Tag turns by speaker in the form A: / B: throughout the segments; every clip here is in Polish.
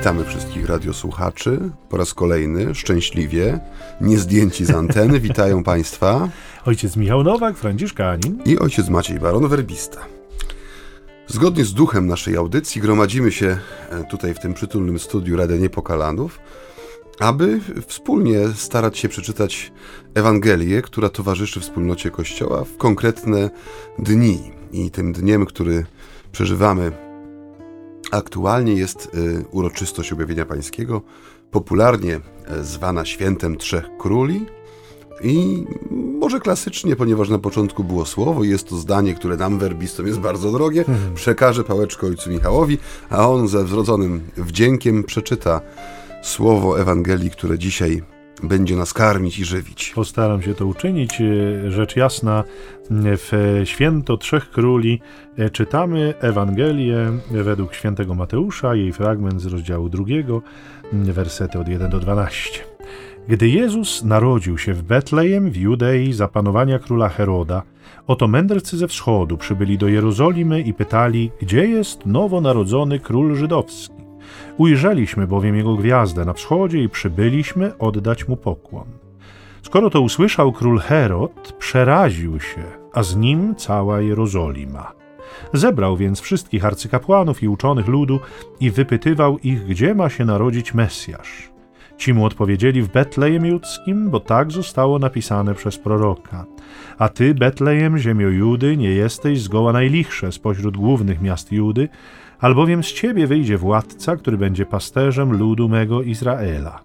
A: Witamy wszystkich radiosłuchaczy po raz kolejny, szczęśliwie, nie zdjęci z anteny. Witają Państwa.
B: Ojciec Michał Nowak, Franciszkanin.
A: I ojciec Maciej Baron, werbista. Zgodnie z duchem naszej audycji gromadzimy się e, tutaj w tym przytulnym studiu Radia Niepokalanów, aby wspólnie starać się przeczytać Ewangelię, która towarzyszy wspólnocie Kościoła w konkretne dni. I tym dniem, który przeżywamy aktualnie, jest y, uroczystość objawienia pańskiego, popularnie e, zwana świętem Trzech Króli. I może klasycznie, ponieważ na początku było słowo, jest to zdanie, które nam werbistom jest bardzo drogie, przekaże pałeczkę ojcu Michałowi, a on ze wzrodzonym wdziękiem przeczyta słowo Ewangelii, które dzisiaj będzie nas karmić i żywić.
B: Postaram się to uczynić. E, Rzecz jasna, w Święto Trzech Króli e, czytamy Ewangelię według świętego Mateusza, jej fragment z rozdziału drugiego, wersety od 1 do 12. Gdy Jezus narodził się w Betlejem w Judei za panowania króla Heroda, oto mędrcy ze wschodu przybyli do Jerozolimy i pytali, gdzie jest nowonarodzony król żydowski. Ujrzeliśmy bowiem jego gwiazdę na wschodzie i przybyliśmy oddać mu pokłon. Skoro to usłyszał król Herod, przeraził się, a z nim cała Jerozolima. Zebrał więc wszystkich arcykapłanów i uczonych ludu i wypytywał ich, gdzie ma się narodzić Mesjasz. Ci mu odpowiedzieli w Betlejem Judzkim, bo tak zostało napisane przez proroka. A ty, Betlejem, ziemio Judy, nie jesteś zgoła najlichsze spośród głównych miast Judy, albowiem z ciebie wyjdzie władca, który będzie pasterzem ludu mego Izraela.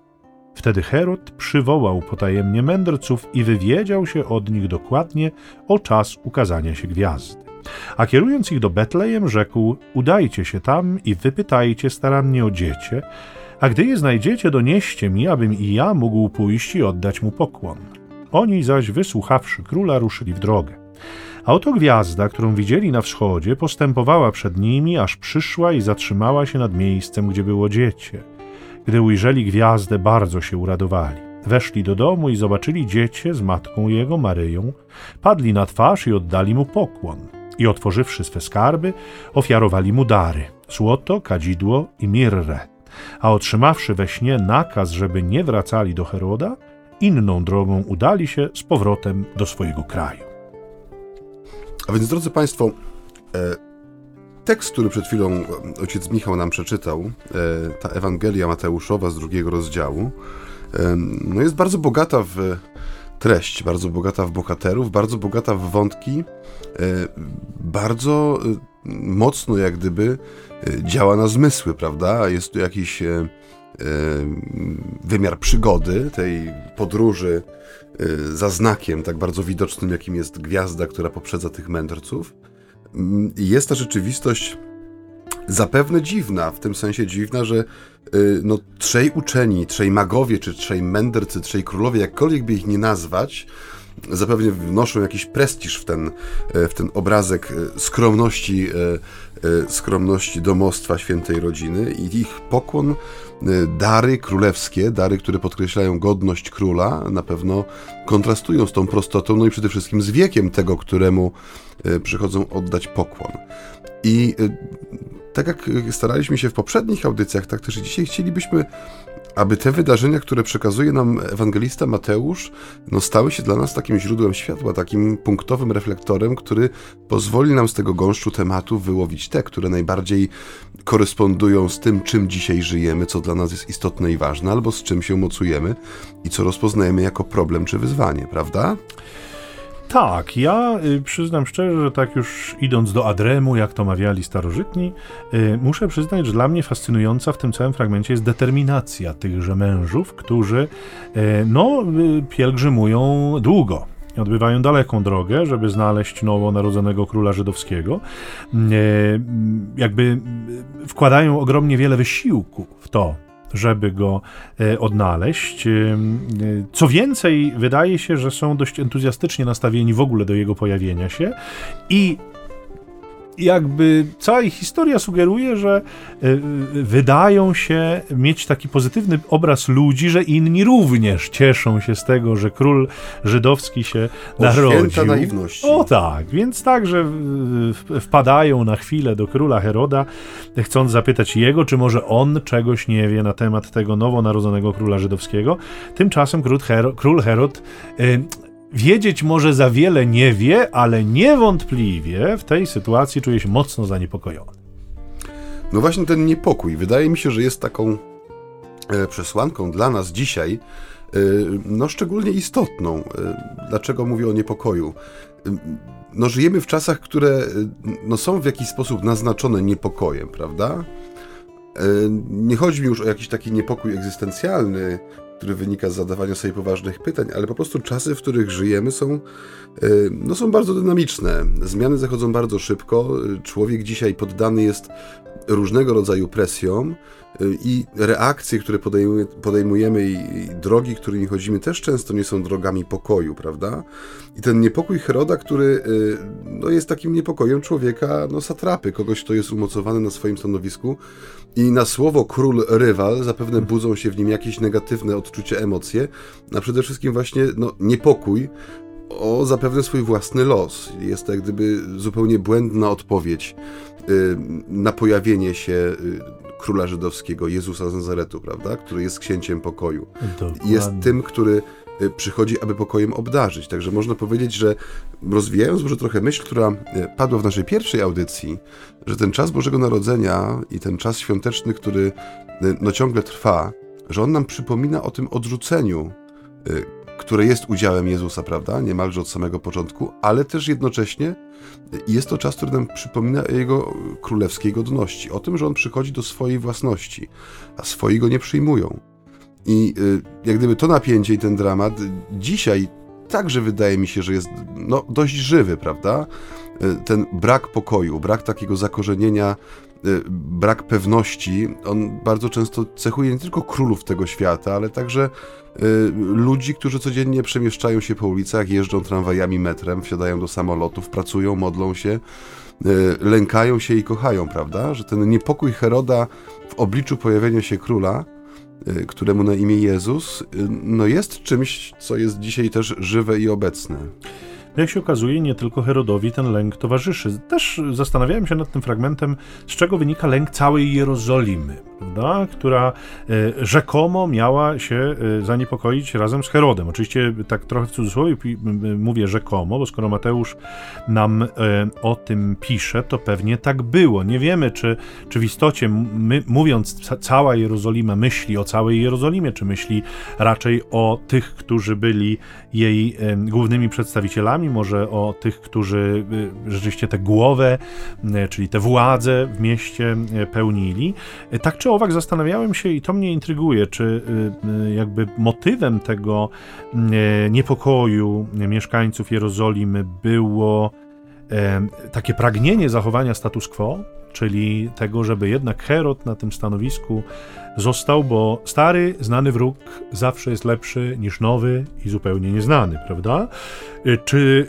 B: Wtedy Herod przywołał potajemnie mędrców i wywiedział się od nich dokładnie o czas ukazania się gwiazdy. A kierując ich do Betlejem, rzekł: Udajcie się tam i wypytajcie starannie o dziecię, a gdy je znajdziecie, donieście mi, abym i ja mógł pójść i oddać mu pokłon. Oni zaś, wysłuchawszy króla, ruszyli w drogę. A oto gwiazda, którą widzieli na wschodzie, postępowała przed nimi, aż przyszła i zatrzymała się nad miejscem, gdzie było dziecię. Gdy ujrzeli gwiazdę, bardzo się uradowali. Weszli do domu i zobaczyli dziecię z matką jego, Maryją, padli na twarz i oddali mu pokłon. I otworzywszy swe skarby, ofiarowali mu dary: złoto, kadzidło i mirrę. A otrzymawszy we śnie nakaz, żeby nie wracali do Heroda, inną drogą udali się z powrotem do swojego kraju.
A: A więc, drodzy Państwo, e, tekst, który przed chwilą ojciec Michał nam przeczytał, e, ta Ewangelia Mateuszowa z drugiego rozdziału, e, no jest bardzo bogata w treść, bardzo bogata w bohaterów, bardzo bogata w wątki, bardzo mocno jak gdyby działa na zmysły, prawda? Jest tu jakiś wymiar przygody, tej podróży za znakiem, tak bardzo widocznym, jakim jest gwiazda, która poprzedza tych mędrców. Jest ta rzeczywistość zapewne dziwna, w tym sensie dziwna, że no, trzej uczeni, trzej magowie, czy trzej mędrcy, trzej królowie, jakkolwiek by ich nie nazwać, zapewne wnoszą jakiś prestiż w ten, w ten obrazek skromności, skromności domostwa świętej rodziny i ich pokłon Y, dary królewskie, dary, które podkreślają godność króla, na pewno kontrastują z tą prostotą, no i przede wszystkim z wiekiem tego, któremu y, przychodzą oddać pokłon. I tak jak staraliśmy się w poprzednich audycjach, tak też dzisiaj chcielibyśmy aby te wydarzenia, które przekazuje nam ewangelista Mateusz, no stały się dla nas takim źródłem światła, takim punktowym reflektorem, który pozwoli nam z tego gąszczu tematów wyłowić te, które najbardziej korespondują z tym, czym dzisiaj żyjemy, co dla nas jest istotne i ważne, albo z czym się mocujemy i co rozpoznajemy jako problem czy wyzwanie, prawda?
B: Tak, ja y, przyznam szczerze, że tak już idąc do Adremu, jak to mawiali starożytni, y, muszę przyznać, że dla mnie fascynująca w tym całym fragmencie jest determinacja tychże mężów, którzy y, no, pielgrzymują długo. Odbywają daleką drogę, żeby znaleźć nowonarodzonego króla żydowskiego. Jakby wkładają ogromnie wiele wysiłku w to, żeby go e, odnaleźć. E, e, co więcej, wydaje się, że są dość entuzjastycznie nastawieni w ogóle do jego pojawienia się i jakby cała ich historia sugeruje, że y, wydają się mieć taki pozytywny obraz ludzi, że inni również cieszą się z tego, że król żydowski się o, narodził.
A: Święta naiwności.
B: O tak, więc także wpadają na chwilę do króla Heroda, chcąc zapytać jego, czy może on czegoś nie wie na temat tego nowonarodzonego króla żydowskiego. Tymczasem król, Herod, król Herod wiedzieć może za wiele nie wie, ale niewątpliwie w tej sytuacji czuje się mocno zaniepokojony.
A: No właśnie ten niepokój wydaje mi się, że jest taką e, przesłanką dla nas dzisiaj, e, no szczególnie istotną. E, dlaczego mówię o niepokoju? No żyjemy w czasach, które no, są w jakiś sposób naznaczone niepokojem, prawda? Nie chodzi mi już o jakiś taki niepokój egzystencjalny, który wynika z zadawania sobie poważnych pytań, ale po prostu czasy, w których żyjemy są, e, no, są bardzo dynamiczne. Zmiany zachodzą bardzo szybko. Człowiek dzisiaj poddany jest różnego rodzaju presjom i reakcje, które podejmujemy i drogi, którymi chodzimy, też często nie są drogami pokoju, prawda? I ten niepokój Heroda, który e, no, jest takim niepokojem człowieka, no satrapy, kogoś, kto jest umocowany na swoim stanowisku, i na słowo król rywal zapewne budzą się w nim jakieś negatywne odczucia, emocje, a przede wszystkim właśnie no, niepokój o zapewne swój własny los. Jest to jak gdyby zupełnie błędna odpowiedź y, na pojawienie się y, króla żydowskiego, Jezusa z Nazaretu, prawda? który jest księciem pokoju. Dokładnie. Jest tym, który y, przychodzi, aby pokojem obdarzyć. Także można powiedzieć, że rozwijając może trochę myśl, która y, padła w naszej pierwszej audycji, że ten czas Bożego Narodzenia i ten czas świąteczny, który y, no ciągle trwa, że on nam przypomina o tym odrzuceniu, które jest udziałem Jezusa, prawda? Niemalże od samego początku, ale też jednocześnie jest to czas, który nam przypomina o jego królewskiej godności, o tym, że on przychodzi do swojej własności, a swoi go nie przyjmują. I y, jak gdyby to napięcie i ten dramat dzisiaj także wydaje mi się, że jest no, dość żywy, prawda? Y, ten brak pokoju, brak takiego zakorzenienia, y, brak pewności, on bardzo często cechuje nie tylko królów tego świata, ale także ludzi, którzy codziennie przemieszczają się po ulicach, jeżdżą tramwajami, metrem, wsiadają do samolotów, pracują, modlą się, lękają się i kochają, prawda? Że ten niepokój Heroda w obliczu pojawienia się króla Y, któremu na imię Jezus, y, no jest czymś, co jest dzisiaj też żywe i obecne.
B: Jak się okazuje, nie tylko Herodowi ten lęk towarzyszy. Też zastanawiałem się nad tym fragmentem, z czego wynika lęk całej Jerozolimy, prawda? która e, rzekomo miała się e, zaniepokoić razem z Herodem. Oczywiście tak trochę w cudzysłowie mówię rzekomo, bo skoro Mateusz nam e, o tym pisze, to pewnie tak było. Nie wiemy, czy, czy w istocie, my, mówiąc ca cała Jerozolima, myśli o całej Jerozolimie, czy myśli raczej o tych, którzy byli jej głównymi przedstawicielami, może o tych, którzy y, rzeczywiście tę głowę, y, czyli tę władzę w mieście y, pełnili. Tak czy owak zastanawiałem się i to mnie intryguje, czy jakby motywem tego niepokoju mieszkańców Jerozolimy było takie pragnienie zachowania status quo, czyli tego, żeby jednak Herod na tym stanowisku został, bo stary, znany wróg zawsze jest lepszy niż nowy i zupełnie nieznany, prawda? Y, czy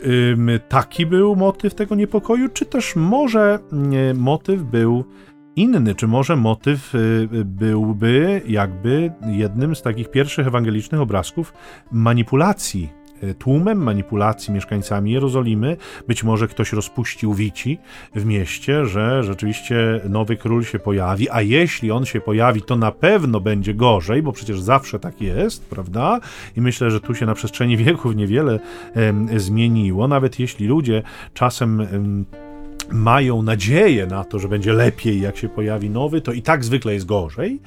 B: taki był motyw tego niepokoju, czy też może motyw był inny, czy może motyw y, byłby jakby jednym z takich pierwszych ewangelicznych obrazków manipulacji tłumem, manipulacji mieszkańcami Jerozolimy. Być może ktoś rozpuścił wici w mieście, że rzeczywiście nowy król się pojawi, a jeśli on się pojawi, to na pewno będzie gorzej, bo przecież zawsze tak jest, prawda? I myślę, że tu się na przestrzeni wieków niewiele zmieniło, nawet jeśli ludzie czasem mają nadzieję na to, że będzie lepiej, jak się pojawi nowy, to i tak zwykle jest gorzej.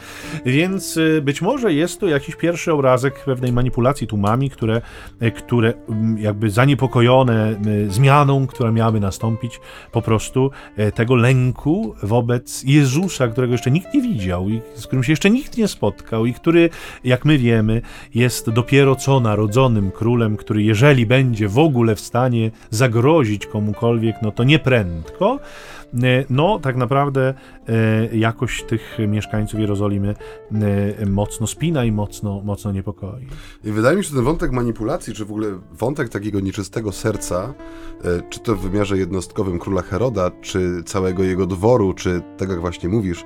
B: Więc y, być może jest to jakiś pierwszy obrazek pewnej manipulacji tłumami, które, y, które mm, jakby zaniepokojone y, zmianą, która miałaby nastąpić, po prostu tego lęku wobec Jezusa, którego jeszcze nikt nie widział i z którym się jeszcze nikt nie spotkał i który, jak my wiemy, jest dopiero co narodzonym królem, który jeżeli będzie w ogóle w stanie zagrozić komukolwiek, no to nie prędko wszystko, no tak naprawdę jakość tych mieszkańców Jerozolimy mocno spina i mocno, mocno niepokoi.
A: I wydaje mi się, że ten wątek manipulacji, czy w ogóle wątek takiego nieczystego serca, czy to w wymiarze jednostkowym króla Heroda, czy całego jego dworu, czy tak jak właśnie mówisz,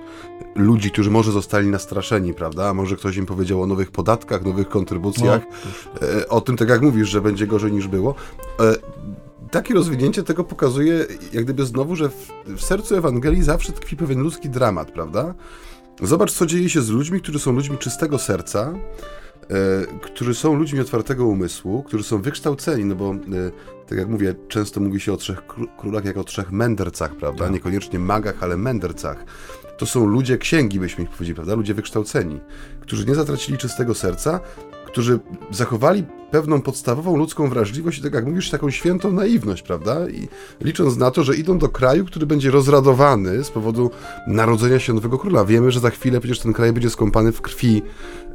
A: ludzi, którzy może zostali nastraszeni, prawda? A może ktoś im powiedział o nowych podatkach, nowych kontrybucjach, no, o tym, tak jak mówisz, że będzie gorzej niż było. Takie rozwinięcie tego pokazuje, jak gdyby znowu, że w, w sercu Ewangelii zawsze tkwi pewien ludzki dramat, prawda? Zobacz, co dzieje się z ludźmi, którzy są ludźmi czystego serca, e, którzy są ludźmi otwartego umysłu, którzy są wykształceni, no bo, e, tak jak mówię, często mówi się o trzech królach jak o trzech mędrcach, prawda? Tak. Niekoniecznie magach, ale mędrcach. To są ludzie księgi, byśmy ich powiedzieli, prawda? Ludzie wykształceni, którzy nie zatracili czystego serca, którzy zachowali pewną podstawową ludzką wrażliwość i tak jak mówisz, taką świętą naiwność, prawda? I licząc na to, że idą do kraju, który będzie rozradowany z powodu narodzenia się nowego króla. Wiemy, że za chwilę przecież ten kraj będzie skąpany w krwi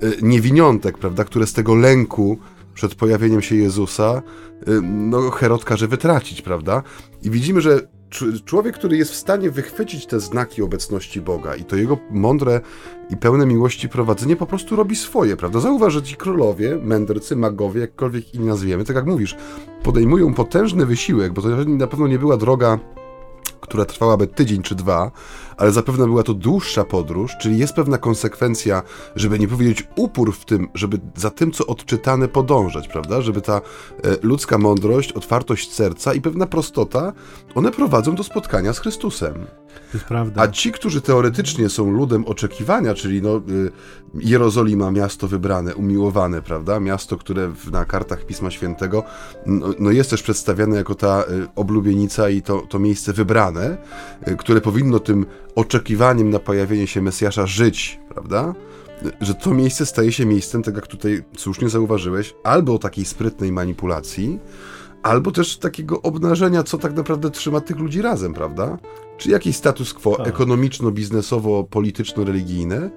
A: y, niewiniątek, prawda? Które z tego lęku przed pojawieniem się Jezusa, y, no Herod każe wytracić, prawda? I widzimy, że człowiek, który jest w stanie wychwycić te znaki obecności Boga i to jego mądre i pełne miłości prowadzenie po prostu robi swoje, prawda? Zauważ, że ci królowie, mędrcy, magowie, jakkolwiek ich nazwiemy, tak jak mówisz, podejmują potężny wysiłek, bo to na pewno nie była droga która trwałaby tydzień czy dwa, ale zapewne była to dłuższa podróż, czyli jest pewna konsekwencja, żeby nie powiedzieć upór w tym, żeby za tym, co odczytane, podążać, prawda? Żeby ta e, ludzka mądrość, otwartość serca i pewna prostota, one prowadzą do spotkania z Chrystusem. A ci, którzy teoretycznie są ludem oczekiwania, czyli no, y, Jerozolima, miasto wybrane, umiłowane, prawda? Miasto, które na kartach Pisma Świętego no, no jest też przedstawiane jako ta y, oblubienica i to, to miejsce wybrane, y, które powinno tym oczekiwaniem na pojawienie się Mesjasza żyć, prawda? Że to miejsce staje się miejscem, tak jak tutaj słusznie zauważyłeś, albo takiej sprytnej manipulacji, albo też takiego obnażenia, co tak naprawdę trzyma tych ludzi razem, prawda? Czy jakiś status quo tak. ekonomiczno-biznesowo-polityczno-religijny, e,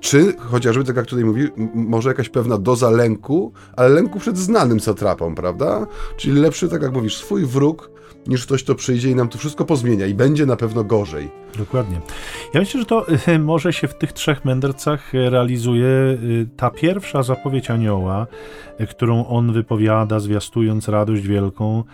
A: czy chociażby, tak jak tutaj mówi, może jakaś pewna doza lęku, ale lęku przed znanym satrapą, prawda? Czyli lepszy, tak jak mówisz, swój wróg, niż ktoś, kto przyjdzie i nam to wszystko pozmienia i będzie na pewno gorzej.
B: Dokładnie. Ja myślę, że to e, może się w tych trzech mędrcach realizuje e, ta pierwsza zapowiedź anioła, e, którą on wypowiada, zwiastując radość wielką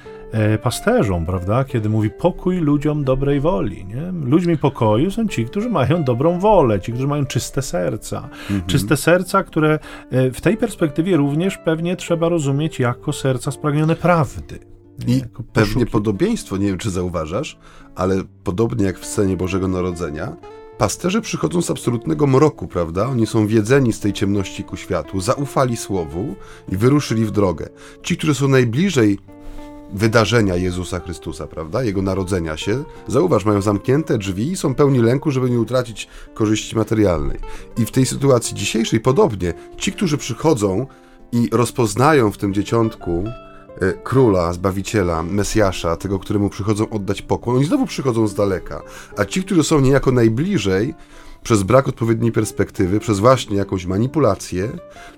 B: pasterzom, prawda? Kiedy mówi pokój ludziom dobrej woli. Nie? Ludźmi pokoju są ci, którzy mają dobrą wolę, ci, którzy mają czyste serca. Mhm. Czyste serca, które w tej perspektywie również pewnie trzeba rozumieć jako serca spragnione prawdy.
A: I pewnie podobieństwo, nie wiem czy zauważasz, ale podobnie jak w scenie Bożego Narodzenia, pasterze przychodzą z absolutnego mroku, prawda? Oni są wiedzeni z tej ciemności ku światłu, zaufali słowu i wyruszyli w drogę. Ci, którzy są najbliżej wydarzenia Jezusa Chrystusa, prawda? Jego narodzenia się, zauważ, mają zamknięte drzwi i są pełni lęku, żeby nie utracić korzyści materialnej. I w tej sytuacji dzisiejszej podobnie, ci, którzy przychodzą i rozpoznają w tym dzieciątku króla, zbawiciela, Mesjasza, tego, któremu przychodzą oddać pokłon, oni znowu przychodzą z daleka. A ci, którzy są niejako najbliżej, przez brak odpowiedniej perspektywy, przez właśnie jakąś manipulację,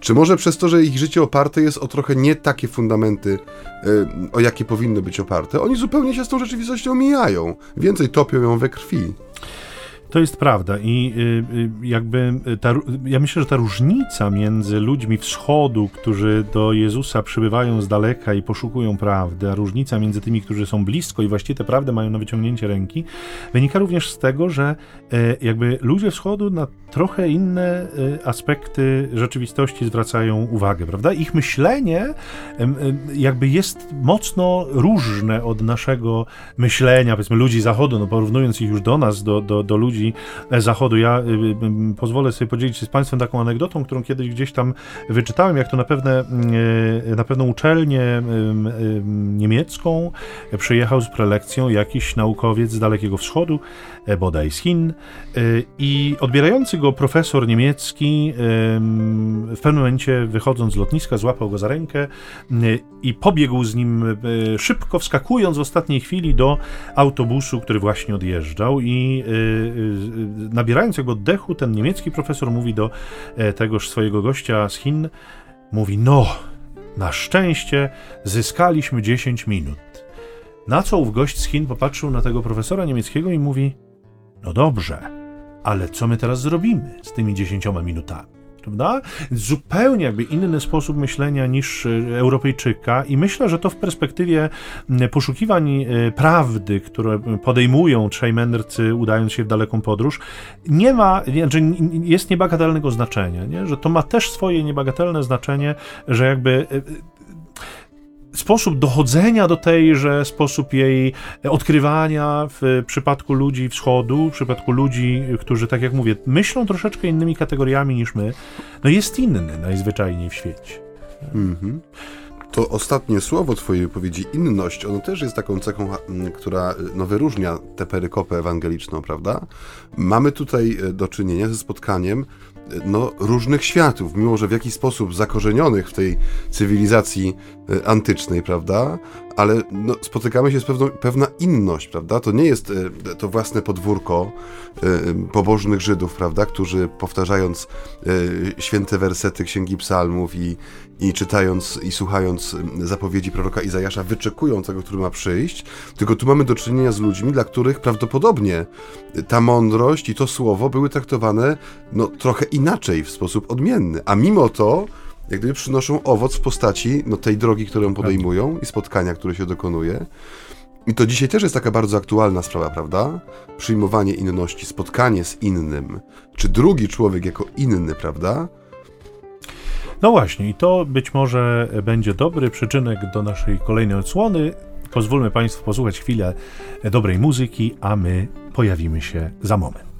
A: czy może przez to, że ich życie oparte jest o trochę nie takie fundamenty, e, o jakie powinny być oparte, oni zupełnie się z tą rzeczywistością mijają, więcej topią ją we krwi.
B: To jest prawda i y, y, jakby ta, ja myślę, że ta różnica między ludźmi wschodu, którzy do Jezusa przybywają z daleka i poszukują prawdy, a różnica między tymi, którzy są blisko i właściwie tę prawdę mają na wyciągnięcie ręki, wynika również z tego, że e, jakby ludzie wschodu na trochę inne e, aspekty rzeczywistości zwracają uwagę, prawda? Ich myślenie jakby jest mocno różne od naszego myślenia, powiedzmy ludzi zachodu, no porównując ich już do nas, do, do, do ludzi e, Zachodu. Ja y, y, pozwolę sobie podzielić się z Państwem taką anegdotą, którą kiedyś gdzieś tam wyczytałem, jak to na, pewne, y, na pewną uczelnię niemiecką przyjechał z prelekcją jakiś naukowiec z Dalekiego Wschodu, e, bodaj z Chin, i odbierający go profesor niemiecki w pewnym momencie wychodząc z lotniska złapał go za rękę i pobiegł z nim szybko, wskakując w ostatniej chwili do autobusu, który właśnie odjeżdżał i nabierając jego oddechu, ten niemiecki profesor mówi do e, tegoż swojego gościa z Chin, mówi, no, na szczęście zyskaliśmy 10 minut. Na co ów gość z Chin popatrzył na tego profesora niemieckiego i mówi: No dobrze, ale co my teraz zrobimy z tymi dziesięcioma minutami? Prawda? Zupełnie jakby inny sposób myślenia niż e, Europejczyka, i myślę, że to w perspektywie poszukiwań e, prawdy, które podejmują trzej mędrcy, udając się w daleką podróż, nie ma, jest niebagatelnego znaczenia, nie? że to ma też swoje niebagatelne znaczenie, że jakby e, sposób dochodzenia do tejże, sposób jej odkrywania w przypadku ludzi wschodu, w przypadku ludzi, którzy, tak jak mówię, myślą troszeczkę innymi kategoriami niż my, no jest inny najzwyczajniej w świecie. Mhm.
A: To ostatnie słowo twojej wypowiedzi, inność, ono też jest taką cechą, która no, wyróżnia tę perykopę ewangeliczną, prawda? Mamy tutaj e, do czynienia ze spotkaniem no, różnych światów, mimo że w jakiś sposób zakorzenionych w tej cywilizacji antycznej, prawda? Ale no, spotykamy się z pewną, pewna inność, prawda? To nie jest e, to własne podwórko e, pobożnych Żydów, prawda? Którzy powtarzając święte wersety Księgi Psalmów i, i czytając i słuchając zapowiedzi proroka Izajasza wyczekują tego, który ma przyjść, tylko tu mamy do czynienia z ludźmi, dla których prawdopodobnie ta mądrość i to słowo były traktowane no, trochę inaczej, w sposób odmienny, a mimo to jak gdyby przynoszą owoc w postaci no, tej drogi, którą podejmują i spotkania, które się dokonuje. I to dzisiaj też jest taka bardzo aktualna sprawa, prawda? Przyjmowanie inności, spotkanie z innym, czy drugi człowiek jako inny, prawda?
B: No właśnie, i to być może będzie dobry przyczynek do naszej kolejnej odsłony. Pozwólmy Państwu posłuchać chwilę dobrej muzyki, a my pojawimy się za moment.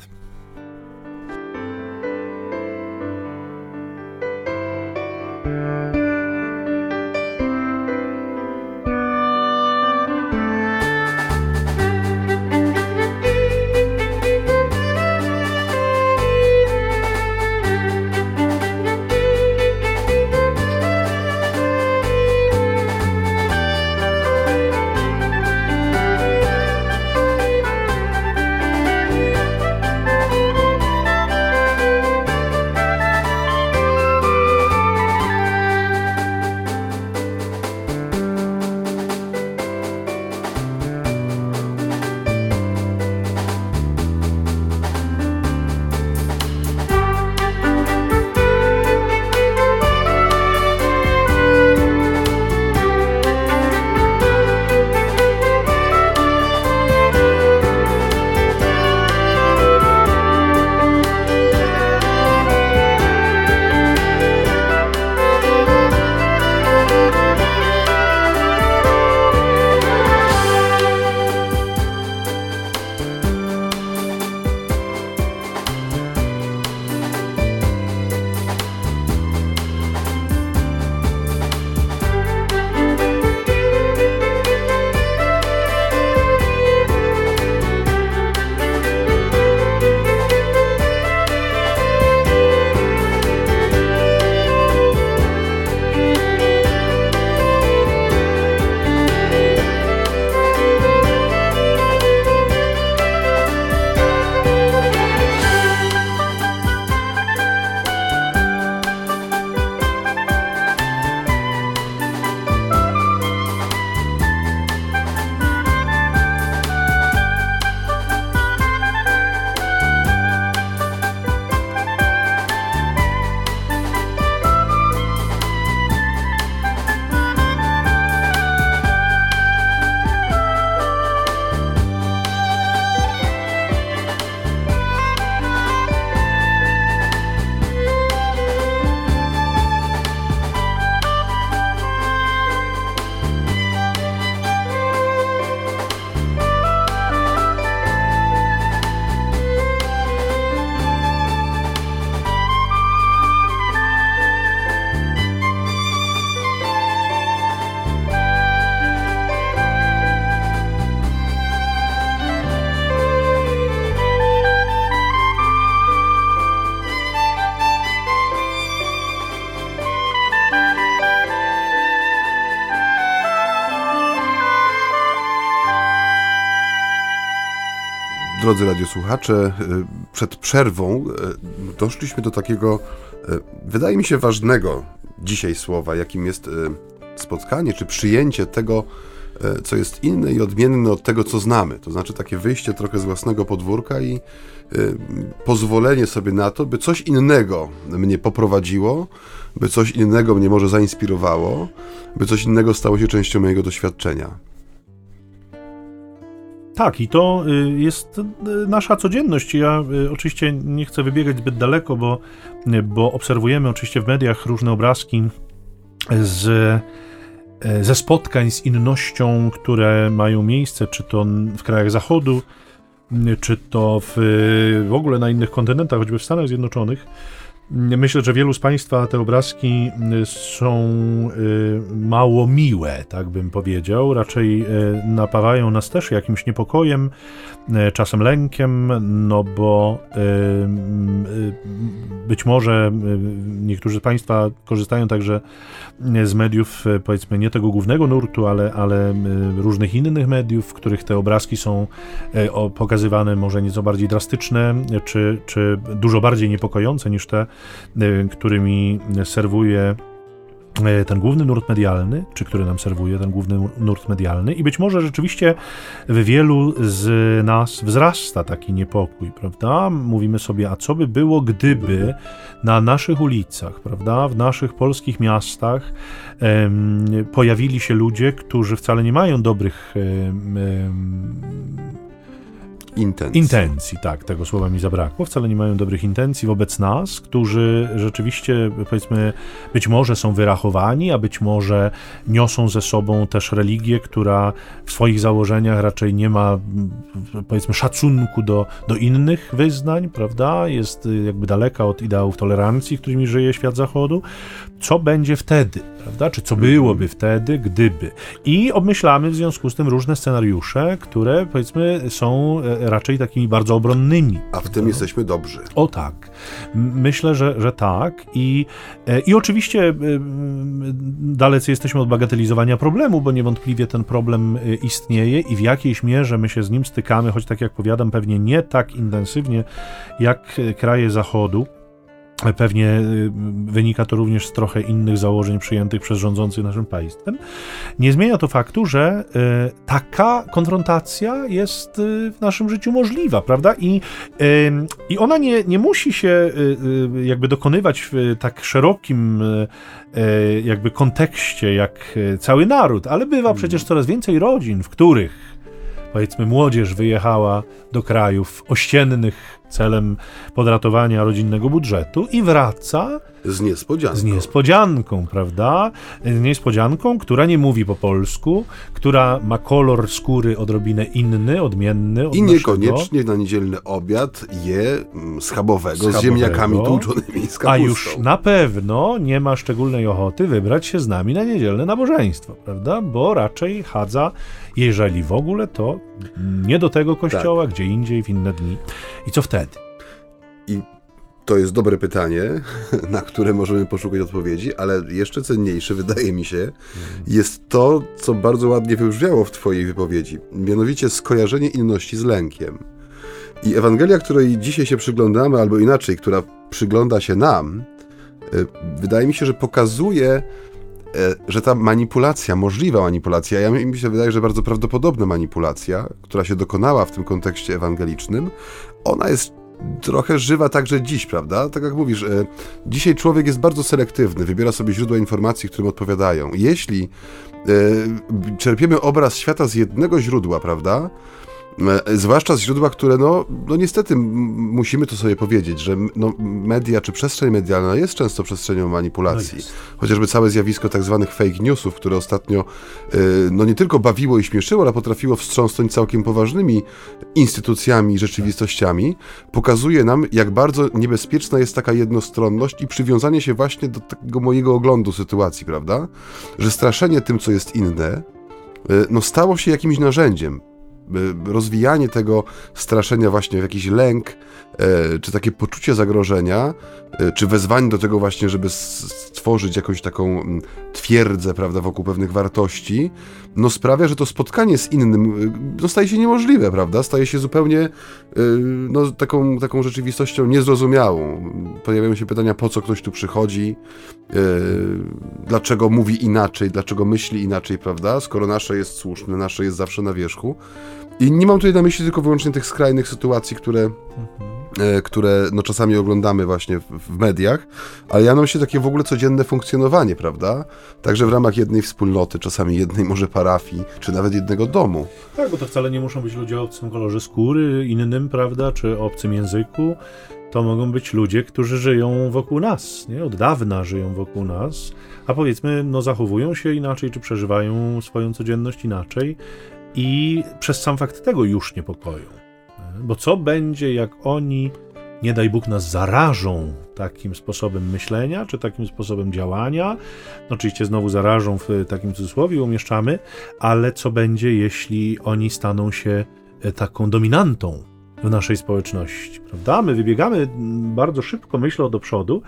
A: Drodzy radiosłuchacze, e, przed przerwą e, doszliśmy do takiego, e, wydaje mi się, ważnego dzisiaj słowa, jakim jest spotkanie czy przyjęcie tego, co jest inne i odmienne od tego, co znamy. To znaczy takie wyjście trochę z własnego podwórka i pozwolenie sobie na to, by coś innego mnie poprowadziło, by coś innego mnie może zainspirowało, by coś innego stało się częścią mojego doświadczenia.
B: Tak, i to y, jest y, nasza codzienność. Ja y, oczywiście nie chcę wybiegać zbyt daleko, bo, bo obserwujemy oczywiście w mediach różne obrazki z, ze spotkań z innością, które mają miejsce, czy to w krajach Zachodu, czy to w, w ogóle na innych kontynentach, choćby w Stanach Zjednoczonych. Myślę, że wielu z Państwa te obrazki y, są y, mało miłe, tak bym powiedział. Raczej y, napawają nas też jakimś niepokojem, czasem lękiem, no bo być może niektórzy z Państwa korzystają także z mediów, powiedzmy, nie tego głównego nurtu, ale, ale różnych innych mediów, w których te obrazki są pokazywane może nieco bardziej drastyczne, czy, czy dużo bardziej niepokojące niż te, którymi serwuje y, ten główny nurt medialny, czy który nam serwuje ten główny nurt medialny, i być może rzeczywiście w wielu z nas wzrasta taki niepokój, prawda? Mówimy sobie, a co by było, gdyby na naszych ulicach, prawda, w naszych polskich miastach em, pojawili się ludzie, którzy wcale nie mają dobrych em,
A: Intencji.
B: Intencji, tak, tego słowa mi zabrakło. Wcale nie mają dobrych intencji wobec nas, którzy rzeczywiście, powiedzmy, być może są wyrachowani, a być może niosą ze sobą też religię, która w swoich założeniach raczej nie ma, powiedzmy, szacunku do, do innych wyznań, prawda? Jest jakby daleka od ideałów tolerancji, którymi żyje świat zachodu. Co będzie wtedy, prawda? Czy co byłoby wtedy, gdyby? I obmyślamy w związku z tym różne scenariusze, które, powiedzmy, są e, raczej takimi bardzo obronnymi.
A: A w tym jesteśmy dobrzy.
B: O tak. Myślę, że, że tak. I, e, I oczywiście e, dalece jesteśmy od bagatelizowania problemu, bo niewątpliwie ten problem e, istnieje i w jakiejś mierze my się z nim stykamy, choć tak jak powiadam, pewnie nie tak intensywnie jak kraje Zachodu. Pewnie y, wynika to również z trochę innych założeń przyjętych przez rządzących naszym państwem. Nie zmienia to faktu, że y, taka konfrontacja jest y, w naszym życiu możliwa, prawda? I, i ona nie, nie musi się jakby dokonywać w tak szerokim jakby kontekście jak cały naród, ale bywa hmm. przecież coraz więcej rodzin, w których powiedzmy młodzież wyjechała do krajów ościennych celem podratowania rodzinnego budżetu i wraca
A: z niespodzianką.
B: Z niespodzianką, prawda? Z niespodzianką, która nie mówi po polsku, która ma kolor skóry odrobinę inny, odmienny od
A: I niekoniecznie na niedzielny obiad je mm, schabowego, schabowego z ziemniakami tłuczonymi z kapustą.
B: A już na pewno nie ma szczególnej ochoty wybrać się z nami na niedzielne nabożeństwo, prawda? Bo raczej chadza, jeżeli w ogóle, to nie do tego kościoła, tak. gdzie indziej, w inne dni. I co wtedy?
A: I to jest dobre pytanie, na które możemy poszukać odpowiedzi, ale jeszcze cenniejsze, wydaje mi się, jest to, co bardzo ładnie wybrzmiało w Twojej wypowiedzi, mianowicie skojarzenie inności z lękiem. I Ewangelia, której dzisiaj się przyglądamy, albo inaczej, która przygląda się nam, e, wydaje mi się, że pokazuje, że ta manipulacja, możliwa manipulacja, ja mi się wydaje, że bardzo prawdopodobna manipulacja, która się dokonała w tym kontekście ewangelicznym, ona jest trochę żywa także dziś, prawda? Tak jak mówisz, e, dzisiaj człowiek jest bardzo selektywny, wybiera sobie źródła informacji, którym odpowiadają. Jeśli e, czerpiemy obraz świata z jednego źródła, prawda? E, zwłaszcza z źródła, które, no, no niestety musimy to sobie powiedzieć, że no, media czy przestrzeń medialna jest często przestrzenią manipulacji. No Chociażby całe zjawisko tak zwanych fake newsów, które ostatnio e, no nie tylko bawiło i śmieszyło, ale potrafiło wstrząsnąć całkiem poważnymi instytucjami i rzeczywistościami, pokazuje nam, jak bardzo niebezpieczna jest taka jednostronność i przywiązanie się właśnie do tego mojego oglądu sytuacji, prawda? Że straszenie tym, co jest inne, e, no stało się jakimś narzędziem rozwijanie tego straszenia właśnie w jakiś lęk, czy takie poczucie zagrożenia, czy wezwanie do tego właśnie, żeby stworzyć jakąś taką twierdzę, prawda, wokół pewnych wartości, no sprawia, że to spotkanie z innym no, staje się niemożliwe, prawda? Staje się zupełnie no, taką, taką rzeczywistością niezrozumiałą. Pojawiają się pytania, po co ktoś tu przychodzi, dlaczego mówi inaczej, dlaczego myśli inaczej, prawda? Skoro nasze jest słuszne, nasze jest zawsze na wierzchu. I nie mam tutaj na myśli tylko wyłącznie tych skrajnych sytuacji, które, mhm. Które no, czasami oglądamy właśnie w, mediach, ale ja mam się takie w ogóle codzienne funkcjonowanie, prawda? Także w ramach jednej wspólnoty, czasami jednej może parafii, czy nawet jednego domu.
B: Tak, bo to wcale nie muszą być ludzie o obcym kolorze skóry, innym, prawda, czy obcym języku. To mogą być ludzie, którzy żyją wokół nas, nie? Od dawna żyją wokół nas, a powiedzmy, no zachowują się inaczej, czy przeżywają swoją codzienność inaczej i przez sam fakt tego już niepokoją. Bo co będzie, jak oni, nie daj Bóg, nas zarażą takim sposobem myślenia, czy takim sposobem działania? No, oczywiście znowu zarażą w takim cudzysłowie umieszczamy, ale co będzie, jeśli oni staną się e, taką dominantą w naszej społeczności, prawda? My wybiegamy bardzo szybko, myślę, do przodu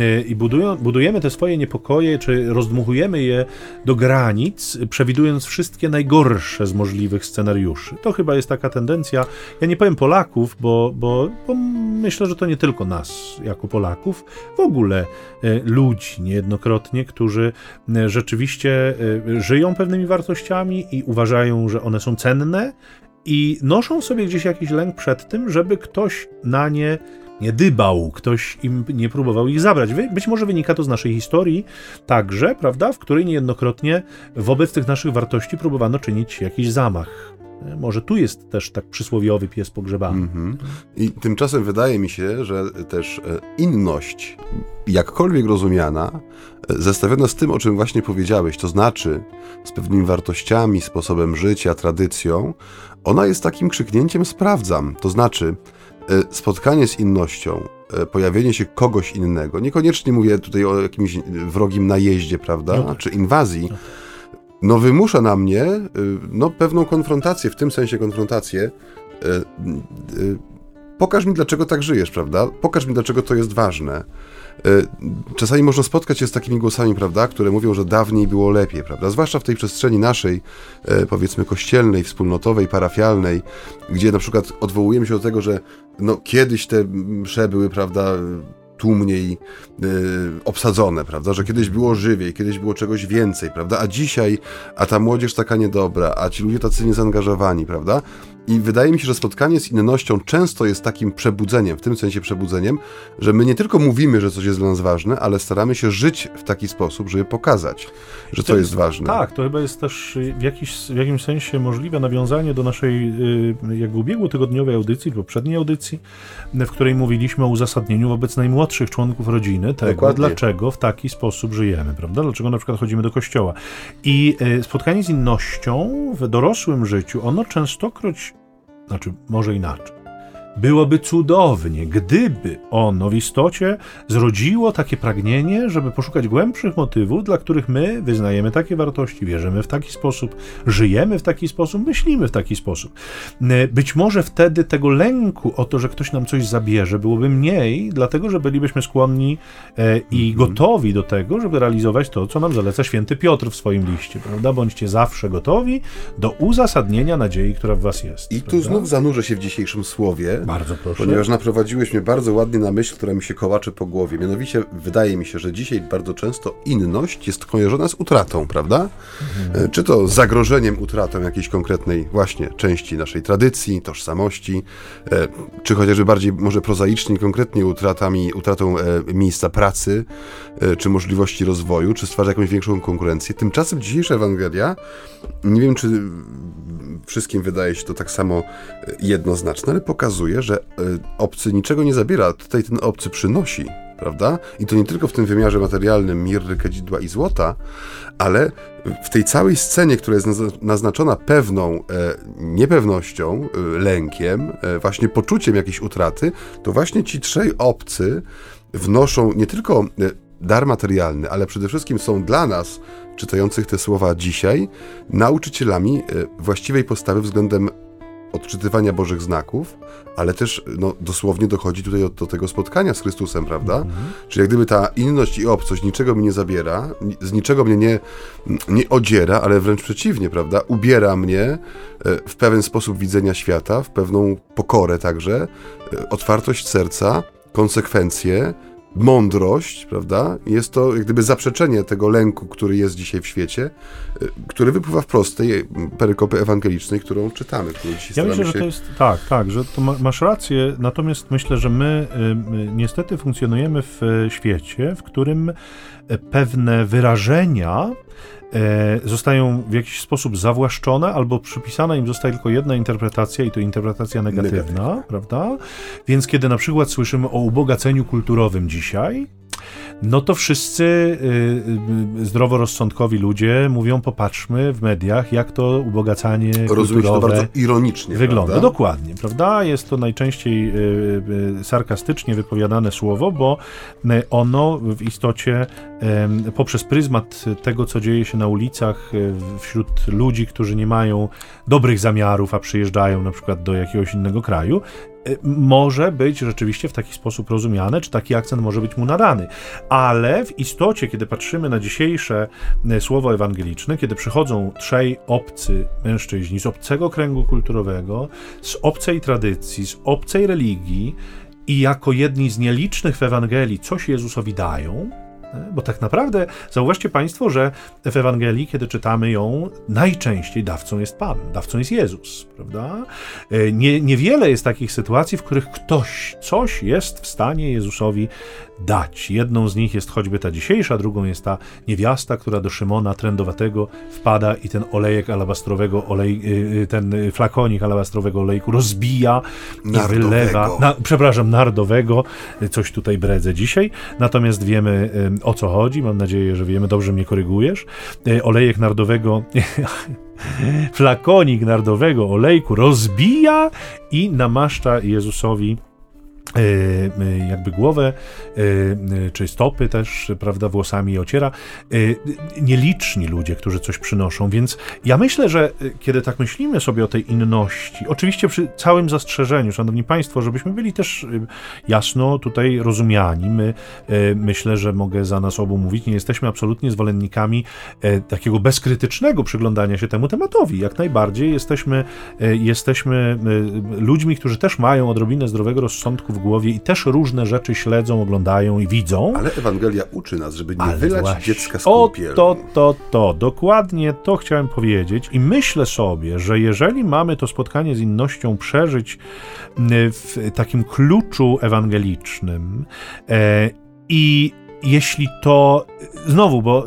B: e, i budujemy te swoje niepokoje, czy rozdmuchujemy je do granic, przewidując wszystkie najgorsze z możliwych scenariuszy. To chyba jest taka tendencja, ja nie powiem Polaków, bo, bo, bo myślę, że to nie tylko nas jako Polaków, w ogóle e, ludzi niejednokrotnie, którzy e, rzeczywiście żyją pewnymi wartościami i uważają, że one są cenne i noszą sobie gdzieś jakiś lęk przed tym, żeby ktoś na nie nie dybał, ktoś im nie próbował ich zabrać. Być może wynika to z naszej historii także, prawda, w której niejednokrotnie wobec tych naszych wartości próbowano czynić jakiś zamach. Może tu jest też tak przysłowiowy pies pogrzebany. Mm-hmm.
A: I tymczasem wydaje mi się, że też e, inność, jakkolwiek rozumiana, e, zestawiona z tym, o czym właśnie powiedziałeś, to znaczy z pewnymi wartościami, sposobem życia, tradycją, ona jest takim krzyknięciem sprawdzam. To znaczy e, spotkanie z innością, pojawienie się kogoś innego, niekoniecznie mówię tutaj o jakimś wrogim najeździe, prawda, no tak. czy inwazji, no no wymusza na mnie y, no, pewną konfrontację, w tym sensie konfrontację. Y, y, pokaż mi, dlaczego tak żyjesz, prawda? Pokaż mi, dlaczego to jest ważne. Czasami można spotkać się z takimi głosami, prawda, które mówią, że dawniej było lepiej, prawda? Zwłaszcza w tej przestrzeni naszej, powiedzmy, kościelnej, wspólnotowej, parafialnej, gdzie na przykład odwołujemy się do tego, że no, kiedyś te msze były, prawda, tłumniej y, obsadzone, prawda? Że kiedyś było żywiej, kiedyś było czegoś więcej, prawda? A dzisiaj, a ta młodzież taka niedobra, a ci ludzie tacy niezaangażowani, prawda? I wydaje mi się, że spotkanie z innością często jest takim przebudzeniem, w tym sensie przebudzeniem, że my nie tylko mówimy, że coś jest dla nas wane, ale staramy się żyć w taki sposób, żeby pokazać, że to, to jest ważne.
B: Tak, to chyba jest też w, jakiś, w jakimś sensie możliwe nawiązanie do naszej y, jakby ubiegłotygodniowej audycji, poprzedniej audycji, w której mówiliśmy o uzasadnieniu wobec najmłodszych członków rodziny tego, Dokładnie. dlaczego w taki sposób żyjemy, prawda? Dlaczego na przykład chodzimy do kościoła. I y, spotkanie z innością w dorosłym życiu, ono częstokroć znaczy, może inaczej. Byłoby cudownie, gdyby ono w istocie zrodziło takie pragnienie, żeby poszukać głębszych motywów, dla których my wyznajemy takie wartości, wierzymy w taki sposób, żyjemy w taki sposób, myślimy w taki sposób. E, być może wtedy tego lęku o to, że ktoś nam coś zabierze, byłoby mniej, dlatego że bylibyśmy skłonni e, i mhm. gotowi do tego, żeby realizować to, co nam zaleca święty Piotr w swoim liście, prawda? Bądźcie zawsze gotowi do uzasadnienia nadziei, która w was jest.
A: I tu znów zanurzę się w dzisiejszym słowie.
B: Bardzo proszę.
A: Ponieważ naprowadziłeś mnie bardzo ładnie na myśl, która mi się kołacze po głowie. Mianowicie wydaje mi się, że dzisiaj bardzo często inność jest kojarzona z utratą, prawda? Mhm. Czy to zagrożeniem utratą jakiejś konkretnej właśnie części naszej tradycji, tożsamości, e, czy chociażby bardziej może prozaicznie, konkretnie utratami, utratą e, miejsca pracy, czy możliwości rozwoju, czy stwarza jakąś większą konkurencję. Tymczasem dzisiejsza Ewangelia, nie wiem czy wszystkim wydaje się to tak samo jednoznaczne, ale pokazuje, że e, obcy niczego nie zabiera, tutaj ten obcy przynosi, prawda? I to nie tylko w tym wymiarze materialnym mirry, kadzidła i złota, ale w tej całej scenie, która jest naznaczona pewną e, niepewnością, e, lękiem, właśnie poczuciem jakiejś utraty, to właśnie ci trzej obcy wnoszą nie tylko dar materialny, ale przede wszystkim są dla nas, czytających te słowa dzisiaj, nauczycielami właściwej postawy względem odczytywania Bożych znaków, ale też no, dosłownie dochodzi tutaj do, do tego spotkania z Chrystusem, prawda? Mhm. Czyli jak gdyby ta inność i obcość niczego mi nie zabiera, z niczego mnie nie, nie odziera, ale wręcz przeciwnie, prawda? Ubiera mnie e, w pewien sposób widzenia świata, w pewną pokorę także, e, otwartość serca, konsekwencje, mądrość, prawda? Jest to jak gdyby zaprzeczenie tego lęku, który jest dzisiaj w świecie, y, który wypływa wprost z tej perykopy ewangelicznej, którą czytamy, którą dzisiaj
B: Ja myślę, się... że to jest tak, tak, że ma, masz rację, natomiast myślę, że my y, niestety funkcjonujemy w świecie, w którym pewne wyrażenia e, zostają w jakiś sposób zawłaszczone, albo przypisana im zostaje tylko jedna interpretacja i to interpretacja negatywna, prawda? Więc kiedy na przykład słyszymy o ubogaceniu kulturowym dzisiaj, no to wszyscy y, y, zdroworozsądkowi ludzie mówią, popatrzmy w mediach, jak to ubogacanie Rozumiem, to
A: bardzo ironicznie
B: wygląda.
A: Prawda?
B: Dokładnie, prawda? Jest to najczęściej y, sarkastycznie wypowiadane słowo, bo ono w istocie y, poprzez pryzmat tego, co dzieje się na ulicach wśród ludzi, którzy nie mają dobrych zamiarów, a przyjeżdżają na przykład do jakiegoś innego kraju, może być rzeczywiście w taki sposób rozumiane, czy taki akcent może być mu nadany. Ale w istocie, kiedy patrzymy na dzisiejsze y, słowo ewangeliczne, kiedy przychodzą trzej obcy mężczyźni z obcego kręgu kulturowego, z obcej tradycji, z obcej religii i jako jedni z nielicznych w Ewangelii coś Jezusowi dają, bo tak naprawdę zauważcie Państwo, że w Ewangelii, kiedy czytamy ją, najczęściej dawcą jest Pan, dawcą jest Jezus, prawda? E, nie, niewiele jest takich sytuacji, w których ktoś coś jest w stanie Jezusowi dać. Jedną z nich jest choćby ta dzisiejsza, drugą jest ta niewiasta, która do Szymona trędowatego wpada i ten olejek alabastrowego, olej, y, y, ten flakonik alabastrowego olejku rozbija nardowego. i wylewa. Na, przepraszam, nardowego. Coś tutaj bredzę dzisiaj. Natomiast wiemy o co chodzi. Mam nadzieję, że wiemy. Dobrze mnie korygujesz. Y, olejek nardowego flakonik nardowego olejku rozbija i namaszcza Jezusowi jakby głowę, e, czy stopy też, prawda, włosami ociera. Nieliczni ludzie, którzy coś przynoszą, więc ja myślę, że kiedy tak myślimy sobie o tej inności, oczywiście przy całym zastrzeżeniu, szanowni państwo, żebyśmy byli też jasno tutaj rozumiani, my myślę, że mogę za nas obu mówić, nie jesteśmy absolutnie zwolennikami takiego bezkrytycznego przyglądania się temu tematowi. Jak najbardziej jesteśmy, jesteśmy ludźmi, którzy też mają odrobinę zdrowego rozsądku w głowie i też różne rzeczy śledzą, oglądają i widzą.
A: Ale Ewangelia uczy nas, żeby nie Ale wylać właśnie. dziecka z kąpielą.
B: O, to, to, to. Dokładnie to chciałem powiedzieć i myślę sobie, że jeżeli mamy to spotkanie z innością przeżyć w takim kluczu ewangelicznym e, i jeśli to znowu, bo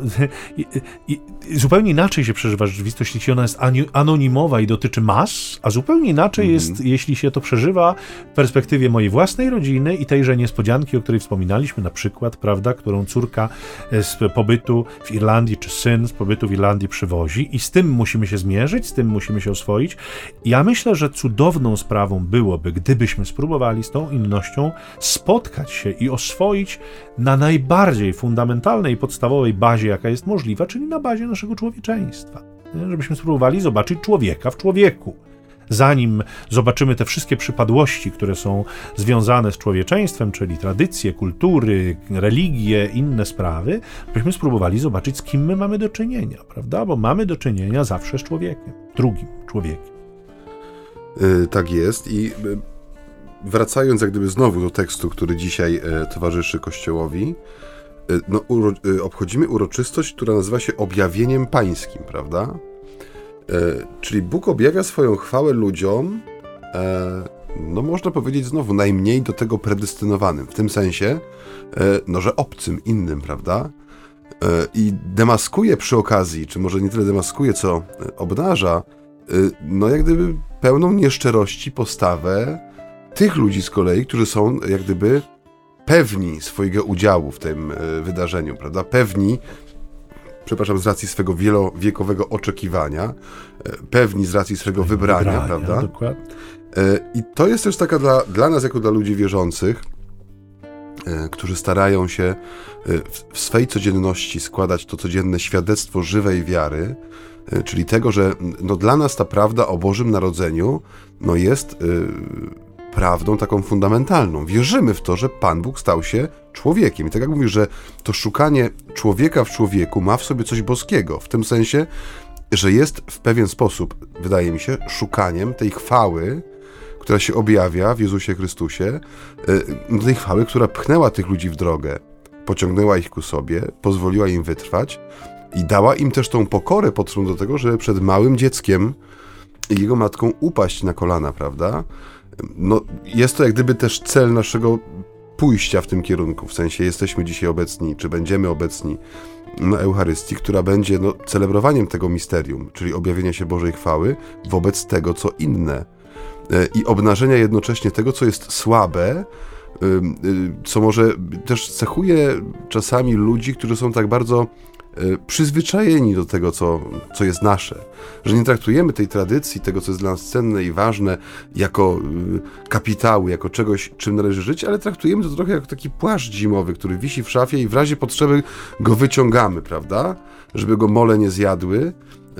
B: zupełnie inaczej się przeżywa rzeczywistość, jeśli ona jest anonimowa i dotyczy mas, a zupełnie inaczej -hmm. jest, jeśli się to przeżywa w perspektywie mojej własnej rodziny i tejże niespodzianki, o której wspominaliśmy, na przykład, prawda, którą córka z pobytu w Irlandii, czy syn z pobytu w Irlandii przywozi i z tym musimy się zmierzyć, z tym musimy się oswoić. Ja myślę, że cudowną sprawą byłoby, gdybyśmy spróbowali z tą innością spotkać się i oswoić na najbardziej fundamentalnej, podstawowej bazie, jaka jest możliwa, czyli na bazie naszego człowieczeństwa. Żebyśmy spróbowali zobaczyć człowieka w człowieku. Zanim zobaczymy te wszystkie przypadłości, które są związane z człowieczeństwem, czyli tradycje, kultury, religie, inne sprawy, byśmy spróbowali zobaczyć, z kim my mamy do czynienia, prawda? Bo mamy do czynienia zawsze z człowiekiem, drugim człowiekiem.
A: Yy, tak jest i yy, wracając jak gdyby znowu do tekstu, który dzisiaj yy, towarzyszy Kościołowi, Y, no, uro, y, obchodzimy uroczystość, która nazywa się objawieniem pańskim, prawda? Y, czyli Bóg objawia swoją chwałę ludziom, e, no można powiedzieć znowu, najmniej do tego predestynowanym, w tym sensie, e, no że obcym, innym, prawda? E, I demaskuje przy okazji, czy może nie tyle demaskuje, co obnaża, no jak gdyby pełną nieszczerości postawę tych ludzi z kolei, którzy są jak gdyby pewni swojego udziału w tym e, wydarzeniu, prawda? Pewni, przepraszam, z racji swego wielowiekowego oczekiwania, e, pewni z racji swojego wybrania, wybrania prawda? Dokładnie. E, I to jest też taka dla, dla nas, jako dla ludzi wierzących, którzy starają się w swej codzienności składać to codzienne świadectwo żywej wiary, czyli tego, że no, dla nas ta prawda o Bożym Narodzeniu no, jest prawdą taką fundamentalną. Wierzymy w to, że Pan Bóg stał się człowiekiem. I tak jak mówisz, że to szukanie człowieka w człowieku ma w sobie coś boskiego, w tym sensie, że jest w pewien sposób, wydaje mi się, szukaniem tej chwały, która się objawia w Jezusie Chrystusie, yy, tej chwały, która pchnęła tych ludzi w drogę, pociągnęła ich ku sobie, pozwoliła im wytrwać i dała im też tą pokorę potrzebną do tego, żeby przed małym dzieckiem i jego matką upaść na kolana, prawda? No, jest to jak gdyby też cel naszego pójścia w tym kierunku. W sensie jesteśmy dzisiaj obecni, czy będziemy obecni na Eucharystii, która będzie no, celebrowaniem tego misterium, czyli objawienia się Bożej chwały wobec tego, co inne. E, I obnażenia jednocześnie tego, co jest słabe, y, co może też cechuje czasami ludzi, którzy są tak bardzo przyzwyczajeni do tego, co, co jest nasze. Że nie traktujemy tej tradycji, tego, co jest dla nas cenne i ważne, jako y, kapitału, jako czegoś, czym należy żyć, ale traktujemy to trochę jako taki płaszcz zimowy, który wisi w szafie i w razie potrzeby go wyciągamy, prawda? Żeby go mole nie zjadły,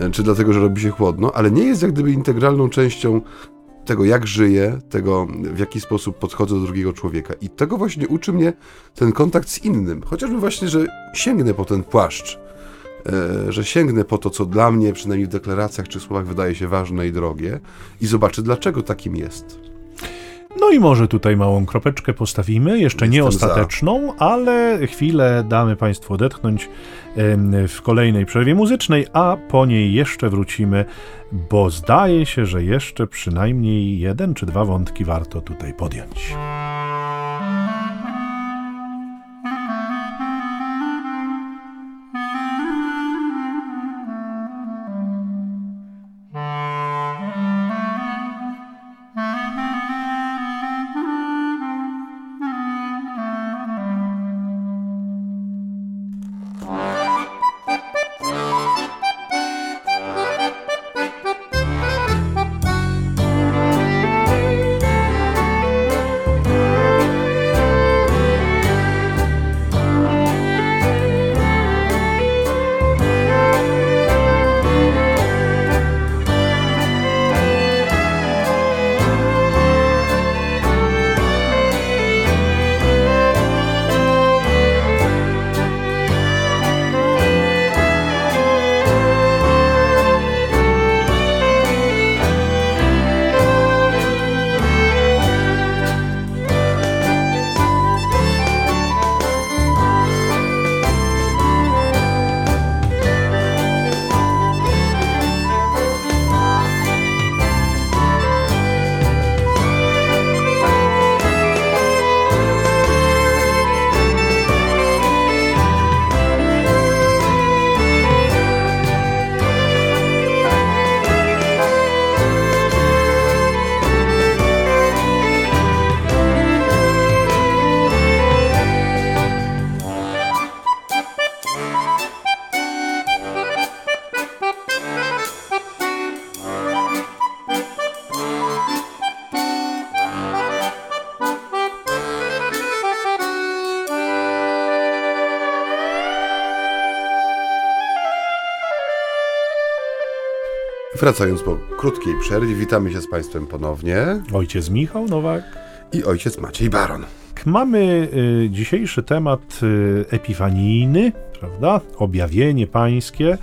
A: y, czy dlatego, że robi się chłodno, ale nie jest jak gdyby integralną częścią tego, jak żyję, tego, w jaki sposób podchodzę do drugiego człowieka. I tego właśnie uczy mnie ten kontakt z innym. Chociażby właśnie, że sięgnę po ten płaszcz, e, że sięgnę po to, co dla mnie, przynajmniej w deklaracjach czy słowach, wydaje się ważne i drogie, i zobaczę, dlaczego takim jest.
B: No i może tutaj małą kropeczkę postawimy, jeszcze nie ostateczną, za. ale chwilę damy Państwu odetchnąć w kolejnej przerwie muzycznej, a po niej jeszcze wrócimy, bo zdaje się, że jeszcze przynajmniej jeden czy dwa wątki warto tutaj podjąć.
A: Wracając po krótkiej przerwie, witamy się z Państwem ponownie.
B: Ojciec Michał Nowak
A: i ojciec Maciej Baron.
B: Mamy y, dzisiejszy temat y, epifanijny, prawda? Objawienie pańskie.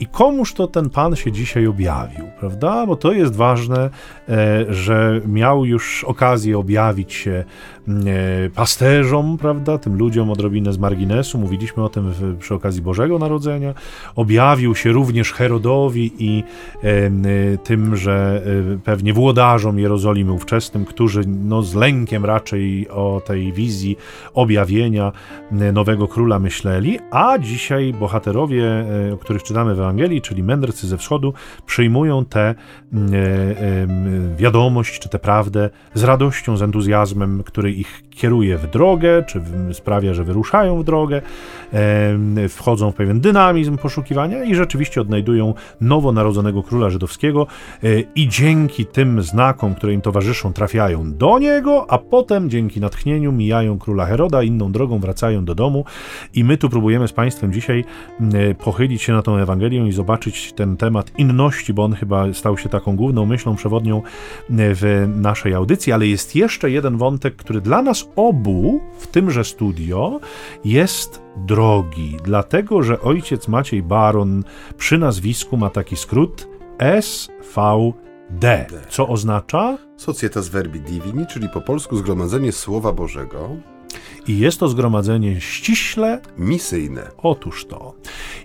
B: I komuż to ten Pan się dzisiaj objawił, prawda? Bo to jest ważne, e, że miał już okazję objawić się E, pasterzom, prawda, tym ludziom odrobinę z marginesu, mówiliśmy o tym przy okazji Bożego Narodzenia, objawił się również Herodowi i e, tym, że pewnie włodarzom Jerozolimy ówczesnym, którzy no, z lękiem raczej o tej wizji objawienia nowego króla myśleli, a dzisiaj bohaterowie, o których czytamy w Ewangelii, czyli mędrcy ze wschodu, przyjmują tę wiadomość, czy tę prawdę z radością, z entuzjazmem, który ich kieruje w drogę, czy sprawia, że wyruszają w drogę, wchodzą w pewien dynamizm poszukiwania i rzeczywiście odnajdują nowonarodzonego króla żydowskiego e, i dzięki tym znakom, które im towarzyszą, trafiają do niego, a potem dzięki natchnieniu mijają króla Heroda, inną drogą wracają do domu. I my tu próbujemy z Państwem dzisiaj pochylić się na tą Ewangelię I zobaczyć ten temat inności, bo on chyba stał się taką główną myślą przewodnią w naszej audycji, ale jest jeszcze jeden wątek, który dla nas obu w tymże studio jest drogi, dlatego że ojciec Maciej Baron przy nazwisku ma taki skrót SVD, co oznacza?
A: Societas Verbi Divini, czyli po polsku Zgromadzenie Słowa Bożego.
B: I jest to zgromadzenie ściśle
A: misyjne.
B: Otóż to.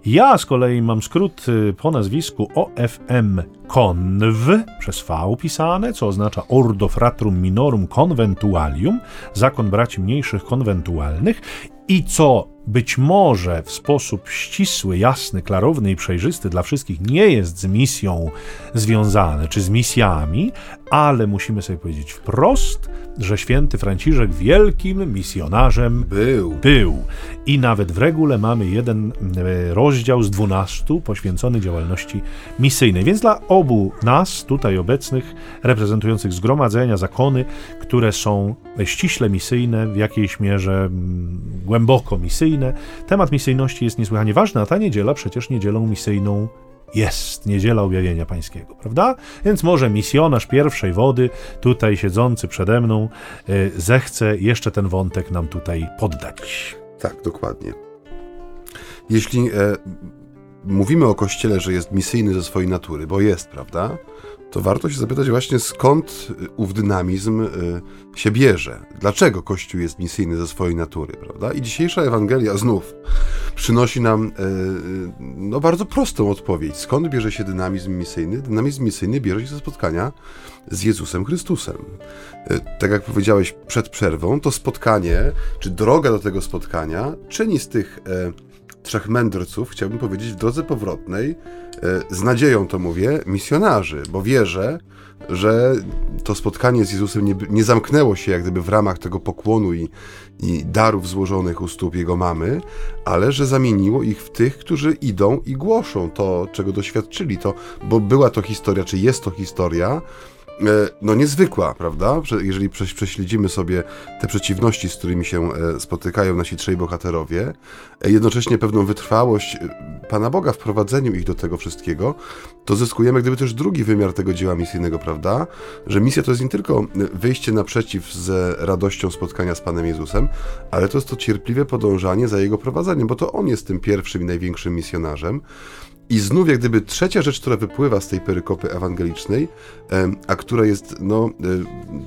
B: Ja z kolei mam skrót y, po nazwisku OFM Conv przez V pisane, co oznacza Ordo Fratrum Minorum Conventualium, zakon braci mniejszych konwentualnych i co być może w sposób ścisły, jasny, klarowny i przejrzysty dla wszystkich nie jest z misją związane, czy z misjami, ale musimy sobie powiedzieć wprost, że święty Franciszek wielkim misjonarzem
A: był.
B: był. I nawet w regule mamy jeden e, rozdział z dwunastu poświęcony działalności misyjnej. Więc dla obu nas, tutaj obecnych, reprezentujących zgromadzenia, zakony, które są ściśle misyjne, w jakiejś mierze mm, głęboko misyjne, temat misyjności jest niesłychanie ważny, a ta niedziela przecież niedzielą misyjną jest niedziela objawienia pańskiego, prawda? Więc może misjonarz pierwszej wody, tutaj siedzący przede mną, e, zechce jeszcze ten wątek nam tutaj poddać.
A: Tak, dokładnie. Jeśli e, mówimy o Kościele, że jest misyjny ze swojej natury, bo jest, prawda? To warto się zapytać właśnie skąd ów dynamizm y, się bierze. Dlaczego Kościół jest misyjny ze swojej natury, prawda? I dzisiejsza Ewangelia znów przynosi nam y, no, bardzo prostą odpowiedź. Skąd bierze się dynamizm misyjny? Dynamizm misyjny bierze się ze spotkania z Jezusem Chrystusem. Y, tak jak powiedziałeś przed przerwą, to spotkanie, czy droga do tego spotkania czyni z tych trzech mędrców, chciałbym powiedzieć, w drodze powrotnej, e, z nadzieją to mówię, misjonarzy, bo wierzę, że to spotkanie z Jezusem nie, nie zamknęło się jak gdyby w ramach tego pokłonu i, i darów złożonych u stóp Jego mamy, ale że zamieniło ich w tych, którzy idą i głoszą to, czego doświadczyli, to, bo była to historia, czy jest to historia, no niezwykła, prawda? Jeżeli prześledzimy sobie te przeciwności, z którymi się e, spotykają nasi trzej bohaterowie, e, jednocześnie pewną wytrwałość Pana Boga w prowadzeniu ich do tego wszystkiego, to zyskujemy gdyby też drugi wymiar tego dzieła misyjnego, prawda? Że misja to jest nie tylko wyjście naprzeciw z radością spotkania z Panem Jezusem, ale to jest to cierpliwe podążanie za Jego prowadzeniem, bo to On jest tym pierwszym i największym misjonarzem. I znów jak gdyby trzecia rzecz, która wypływa z tej perykopy ewangelicznej, a która jest no, e,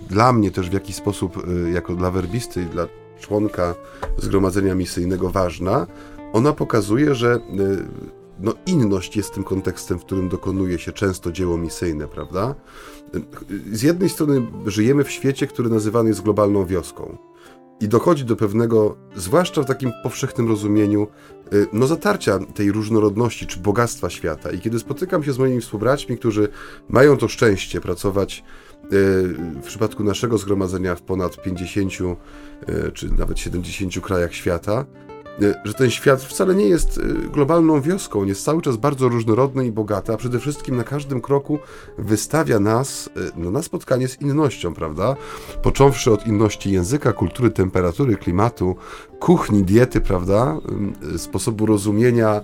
A: dla mnie też w jakiś sposób, e, jako dla werbisty i dla członka zgromadzenia misyjnego ważna, ona pokazuje, że e, no, inność jest tym kontekstem, w którym dokonuje się często dzieło misyjne, prawda? Z jednej strony żyjemy w świecie, który nazywany jest globalną wioską i dochodzi do pewnego, zwłaszcza w takim powszechnym rozumieniu, y, no zatarcia tej różnorodności czy bogactwa świata. I kiedy spotykam się z moimi współbraćmi, którzy mają to szczęście pracować y, w przypadku naszego zgromadzenia w ponad 50 y, czy nawet 70 krajach świata, że ten świat wcale nie jest e, globalną wioską, on jest cały czas bardzo różnorodny i bogaty, a przede wszystkim na każdym kroku wystawia nas e, no, na spotkanie z innością, prawda? Począwszy od inności języka, kultury, temperatury, klimatu, kuchni, diety, prawda? Sposobu rozumienia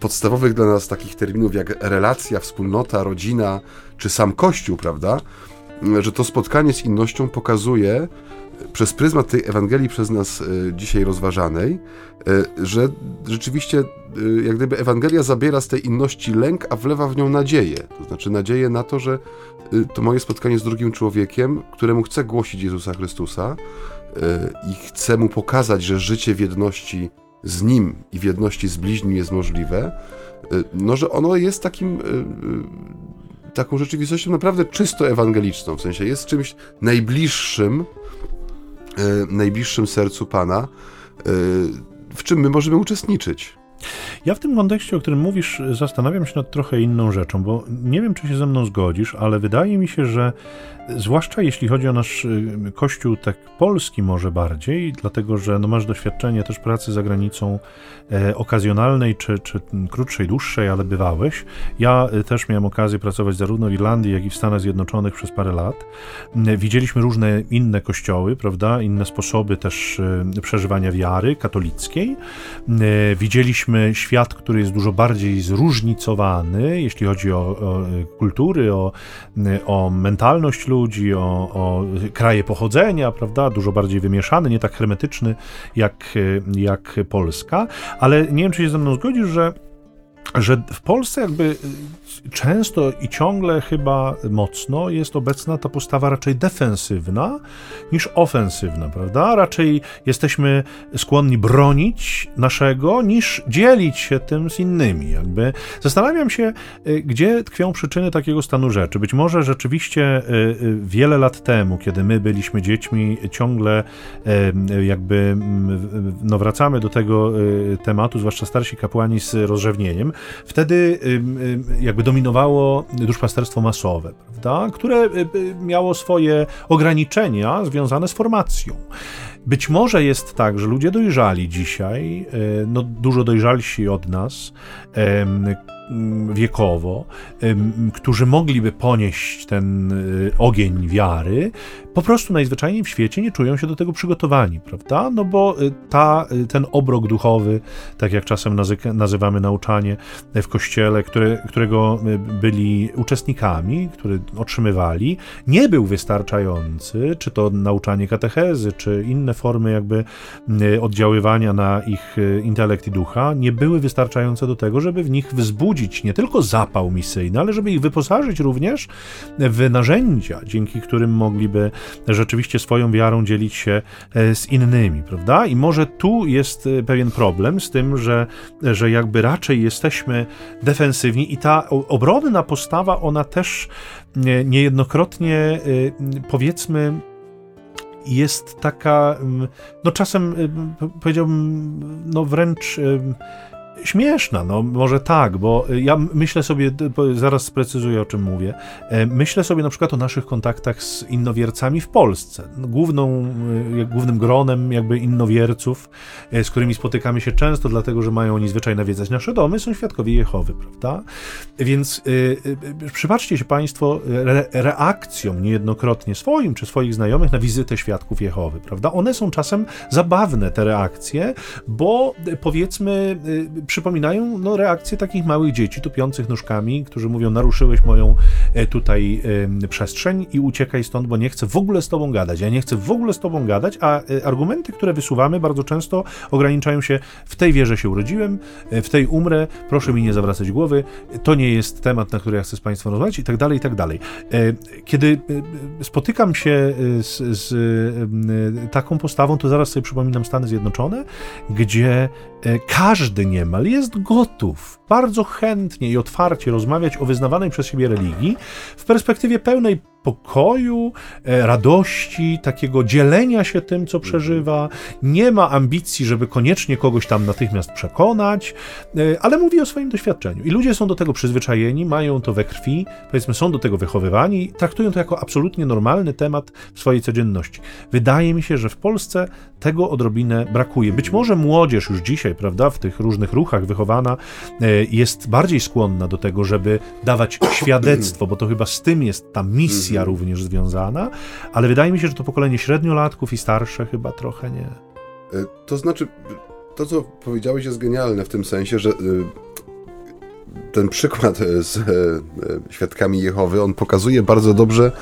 A: podstawowych dla nas takich terminów jak relacja, wspólnota, rodzina, czy sam Kościół, prawda? Że to spotkanie z innością pokazuje, przez pryzmat tej Ewangelii przez nas e, dzisiaj rozważanej, e, że rzeczywiście e, jak gdyby Ewangelia zabiera z tej inności lęk, a wlewa w nią nadzieję. To znaczy nadzieję na to, że to moje spotkanie z drugim człowiekiem, któremu chcę głosić Jezusa Chrystusa i chcę mu pokazać, że życie w jedności z Nim i w jedności z bliźnim jest możliwe, no że ono jest takim taką rzeczywistością naprawdę czysto ewangeliczną, w sensie jest czymś najbliższym najbliższym sercu Pana, e, w czym my możemy uczestniczyć.
B: Ja w tym kontekście, o którym mówisz, zastanawiam się nad trochę inną rzeczą, bo nie wiem, czy się ze mną zgodzisz, ale wydaje mi się, że zwłaszcza jeśli chodzi o nasz y, kościół tak polski może bardziej, dlatego że no masz doświadczenie też pracy za granicą e, okazjonalnej, czy, czy krótszej, dłuższej, ale bywałeś. Ja y, też miałem okazję pracować zarówno w Irlandii, jak i w Stanach Zjednoczonych przez parę lat. Widzieliśmy różne inne kościoły, prawda, inne sposoby też y, przeżywania wiary katolickiej. Widzieliśmy Mieliśmy świat, który jest dużo bardziej zróżnicowany, jeśli chodzi o, o kultury, o, o mentalność ludzi, o, o kraje pochodzenia, prawda? Dużo bardziej wymieszany, nie tak hermetyczny jak, jak Polska. Ale nie wiem, czy się ze mną zgodzisz, że że w Polsce jakby y, często i ciągle chyba mocno jest obecna ta postawa raczej defensywna niż ofensywna, prawda? Raczej jesteśmy skłonni bronić naszego niż dzielić się tym z innymi. Jakby zastanawiam się, y, gdzie tkwią przyczyny takiego stanu rzeczy. Być może rzeczywiście y, wiele lat temu, kiedy my byliśmy dziećmi, ciągle jakby no wracamy do tego tematu, zwłaszcza starsi kapłani z rozrzewnieniem, Wtedy jakby dominowało duszpasterstwo masowe, prawda? które y, y, miało swoje ograniczenia związane z formacją. Być może jest tak, że ludzie dojrzali dzisiaj, y, no dużo dojrzalsi od nas, wiekowo, którzy mogliby ponieść ten ogień wiary, po prostu najzwyczajniej w świecie nie czują się do tego przygotowani, prawda? No bo y, ta, y, ten obrok duchowy, tak jak czasem nazywamy nauczanie w kościele, które, którego y, byli uczestnikami, który otrzymywali, nie był wystarczający, czy to nauczanie katechezy, czy inne formy jakby oddziaływania na ich intelekt i ducha, nie były wystarczające do tego, żeby w nich wzbudzić nie tylko zapał misyjny, ale żeby ich wyposażyć również w narzędzia, dzięki którym mogliby rzeczywiście swoją wiarą dzielić się e, z innymi, prawda? I może tu jest e, pewien problem z tym, że, że jakby raczej jesteśmy defensywni i ta obronna postawa, ona też niejednokrotnie e, powiedzmy jest taka, no czasem powiedziałbym, no wręcz śmieszna, no może tak, bo ja myślę sobie, zaraz sprecyzuję o czym mówię, e, myślę sobie na przykład o naszych kontaktach z innowiercami w Polsce. Główną, e, głównym gronem jakby innowierców, e, z którymi spotykamy się często, dlatego, że mają oni zwyczaj nawiedzać nasze domy, są świadkowie Jehowy, prawda? Więc przypatrzcie się Państwo reakcją niejednokrotnie swoim czy swoich znajomych na wizytę świadków Jehowy, prawda? One są czasem zabawne, te reakcje, bo powiedzmy przypominają no, reakcje takich małych dzieci tupiących nóżkami, którzy mówią, naruszyłeś moją e, tutaj przestrzeń i uciekaj stąd, bo nie chcę w ogóle z tobą gadać. Ja nie chcę w ogóle z tobą gadać, a y, argumenty, które wysuwamy bardzo często ograniczają się w tej wierze się urodziłem, y, w tej umrę, proszę mi nie zawracać głowy, to nie jest temat, na który ja chcę z państwem rozmawiać i tak dalej, i tak dalej. Kiedy spotykam się z, z taką postawą, to zaraz sobie przypominam Stany Zjednoczone, gdzie każdy niemal jest gotów bardzo chętnie i otwarcie rozmawiać o wyznawanej przez siebie religii w perspektywie pełnej pokoju, e, radości, takiego dzielenia się tym, co przeżywa. Nie ma ambicji, żeby koniecznie kogoś tam natychmiast przekonać, e, ale mówi o swoim doświadczeniu. I ludzie są do tego przyzwyczajeni, mają to we krwi, powiedzmy, są do tego wychowywani, traktują to jako absolutnie normalny temat w swojej codzienności. Wydaje mi się, że w Polsce tego odrobinę brakuje. Być może młodzież już dzisiaj, prawda, w tych różnych ruchach wychowana e, jest bardziej skłonna do tego, żeby dawać świadectwo, bo to chyba z tym jest ta misja mhm. również związana, ale wydaje mi się, że to pokolenie średniolatków i starsze chyba trochę nie.
A: E, to znaczy, to co powiedziałeś jest genialne w tym sensie, że e, ten przykład z świadkami Jehowy, on pokazuje bardzo dobrze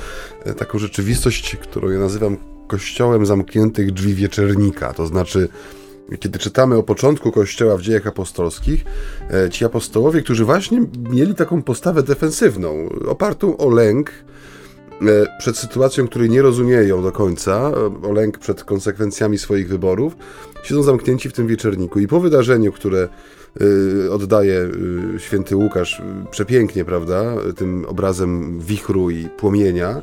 A: taką rzeczywistość, którą ja nazywam kościołem zamkniętych drzwi wieczernika. To znaczy, kiedy czytamy o początku Kościoła w dziejach apostolskich, e, ci apostołowie, którzy właśnie mieli taką postawę defensywną, opartą o lęk e, przed sytuacją, której nie rozumieją do końca, o lęk przed konsekwencjami swoich wyborów, siedzą zamknięci w tym wieczerniku. I po wydarzeniu, które e, oddaje święty Łukasz przepięknie, prawda, tym obrazem wichru i płomienia,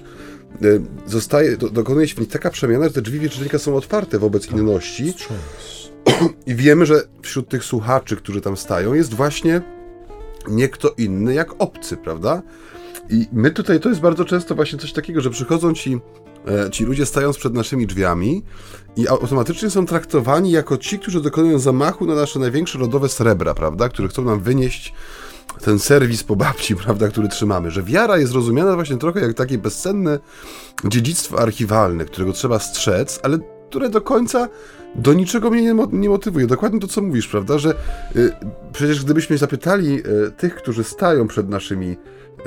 A: zostaje, dokonuje się w nich taka przemiana, że te drzwi wieczernika są otwarte wobec inności. I wiemy, że wśród tych słuchaczy, którzy tam stają, jest właśnie nie kto inny jak obcy, prawda? I my tutaj to jest bardzo często właśnie coś takiego, że przychodzą ci, e, ci ludzie stając przed naszymi drzwiami i automatycznie są traktowani jako ci, którzy dokonują zamachu na nasze największe rodowe srebra, prawda? Które chcą nam wynieść ten serwis po babci, prawda, który trzymamy, że wiara jest rozumiana właśnie trochę jak takie bezcenne dziedzictwo archiwalne, którego trzeba strzec, ale które do końca do niczego mnie nie, mo nie motywuje. Dokładnie to, co mówisz, prawda? Że y, przecież gdybyśmy zapytali y, tych, którzy stają przed naszymi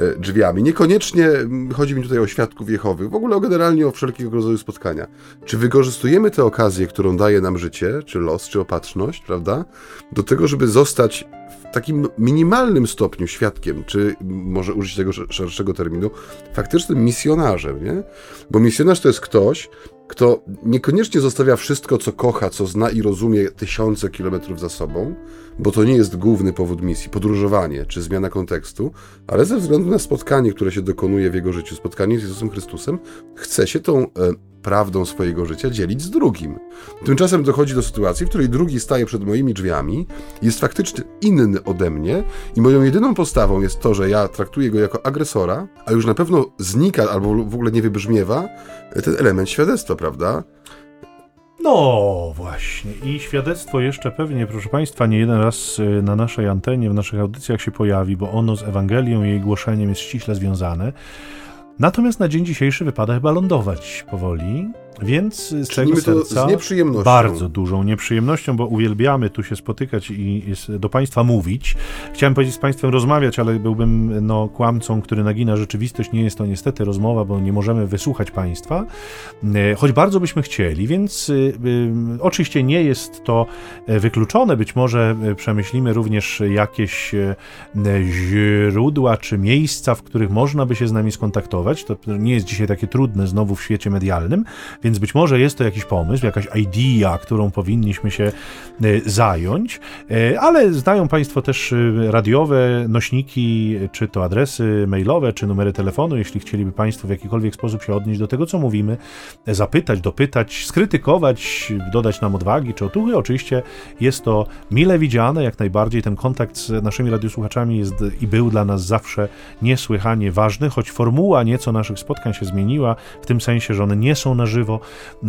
A: y, drzwiami, niekoniecznie mm, chodzi mi tutaj o świadków Jehowy, w ogóle generalnie o wszelkiego rodzaju spotkania. Czy wykorzystujemy tę okazję, którą daje nam życie, czy los, czy opatrzność, prawda? Do tego, żeby zostać w takim minimalnym stopniu świadkiem, czy może użyć tego szerszego terminu, faktycznym misjonarzem, nie? Bo misjonarz to jest ktoś, kto niekoniecznie zostawia wszystko, co kocha, co zna i rozumie tysiące kilometrów za sobą, bo to nie jest główny powód misji, podróżowanie czy zmiana kontekstu, ale ze względu na spotkanie, które się dokonuje w jego życiu, spotkanie z Jezusem Chrystusem, chce się tą e, prawdą swojego życia dzielić z drugim. Tymczasem dochodzi do sytuacji, w której drugi staje przed moimi drzwiami, jest faktycznie inny ode mnie i moją jedyną postawą jest to, że ja traktuję go jako agresora, a już na pewno znika albo w ogóle nie wybrzmiewa ten element świadectwa, prawda?
B: No właśnie. I świadectwo jeszcze pewnie, proszę Państwa, nie jeden raz y, na naszej antenie, w naszych audycjach się pojawi, bo ono z Ewangelią i jej głoszeniem jest ściśle związane. Natomiast na dzień dzisiejszy wypada chyba lądować powoli. Więc z
A: Czynimy tego serca z nieprzyjemnością.
B: bardzo dużą nieprzyjemnością, bo uwielbiamy tu się spotykać i do Państwa mówić. Chciałem powiedzieć z Państwem rozmawiać, ale byłbym no, kłamcą, który nagina rzeczywistość. Nie jest to niestety rozmowa, bo nie możemy wysłuchać Państwa, e, choć bardzo byśmy chcieli, więc y, y, oczywiście nie jest to e, wykluczone. Być może e, przemyślimy również jakieś źródła czy miejsca, w których można by się z nami skontaktować. To nie jest dzisiaj takie trudne znowu w świecie medialnym, więc być może jest to jakiś pomysł, jakaś idea, którą powinniśmy się e, zająć, e, ale znają Państwo też e, radiowe nośniki, czy to adresy mailowe, czy numery telefonu, jeśli chcieliby Państwo w jakikolwiek sposób się odnieść do tego, co mówimy, zapytać, dopytać, skrytykować, dodać nam odwagi czy otuchy. Oczywiście jest to mile widziane, jak najbardziej. Ten kontakt z naszymi radiosłuchaczami jest i był dla nas zawsze niesłychanie ważny, choć formuła nieco naszych spotkań się zmieniła, w tym sensie, że one nie są na żywo,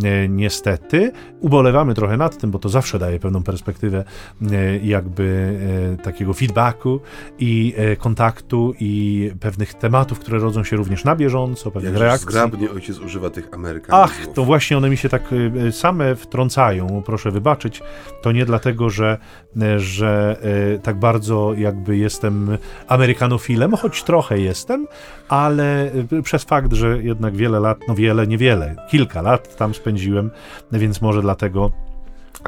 B: E, niestety. Ubolewamy trochę nad tym, bo to zawsze daje pewną perspektywę e, jakby e, takiego feedbacku i kontaktu i pewnych tematów, które rodzą się również na bieżąco, pewnych Jak reakcji.
A: zgrabnie ojciec używa tych amerykanów.
B: Ach, to właśnie one mi się tak same wtrącają, proszę wybaczyć. To nie dlatego, że, że tak bardzo jakby jestem amerykanofilem, choć trochę jestem, ale przez fakt, że jednak wiele lat, no wiele, niewiele, kilka lat lat tam spędziłem, więc może dlatego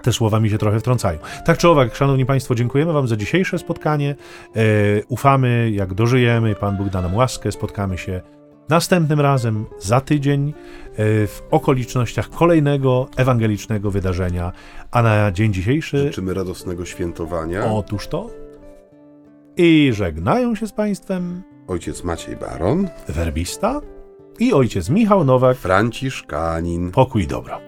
B: te słowa mi się trochę wtrącają. Tak czy owak, szanowni państwo, dziękujemy wam za dzisiejsze spotkanie. E, ufamy, jak dożyjemy, Pan Bóg da nam łaskę, spotkamy się następnym razem, za tydzień, e, w okolicznościach kolejnego ewangelicznego wydarzenia. A na dzień dzisiejszy...
A: Życzymy radosnego świętowania.
B: Otóż to. I żegnają się z państwem...
A: Ojciec Maciej Baron.
B: Werbista i ojciec Michał Nowak,
A: Franciszkanin.
B: Pokój dobro.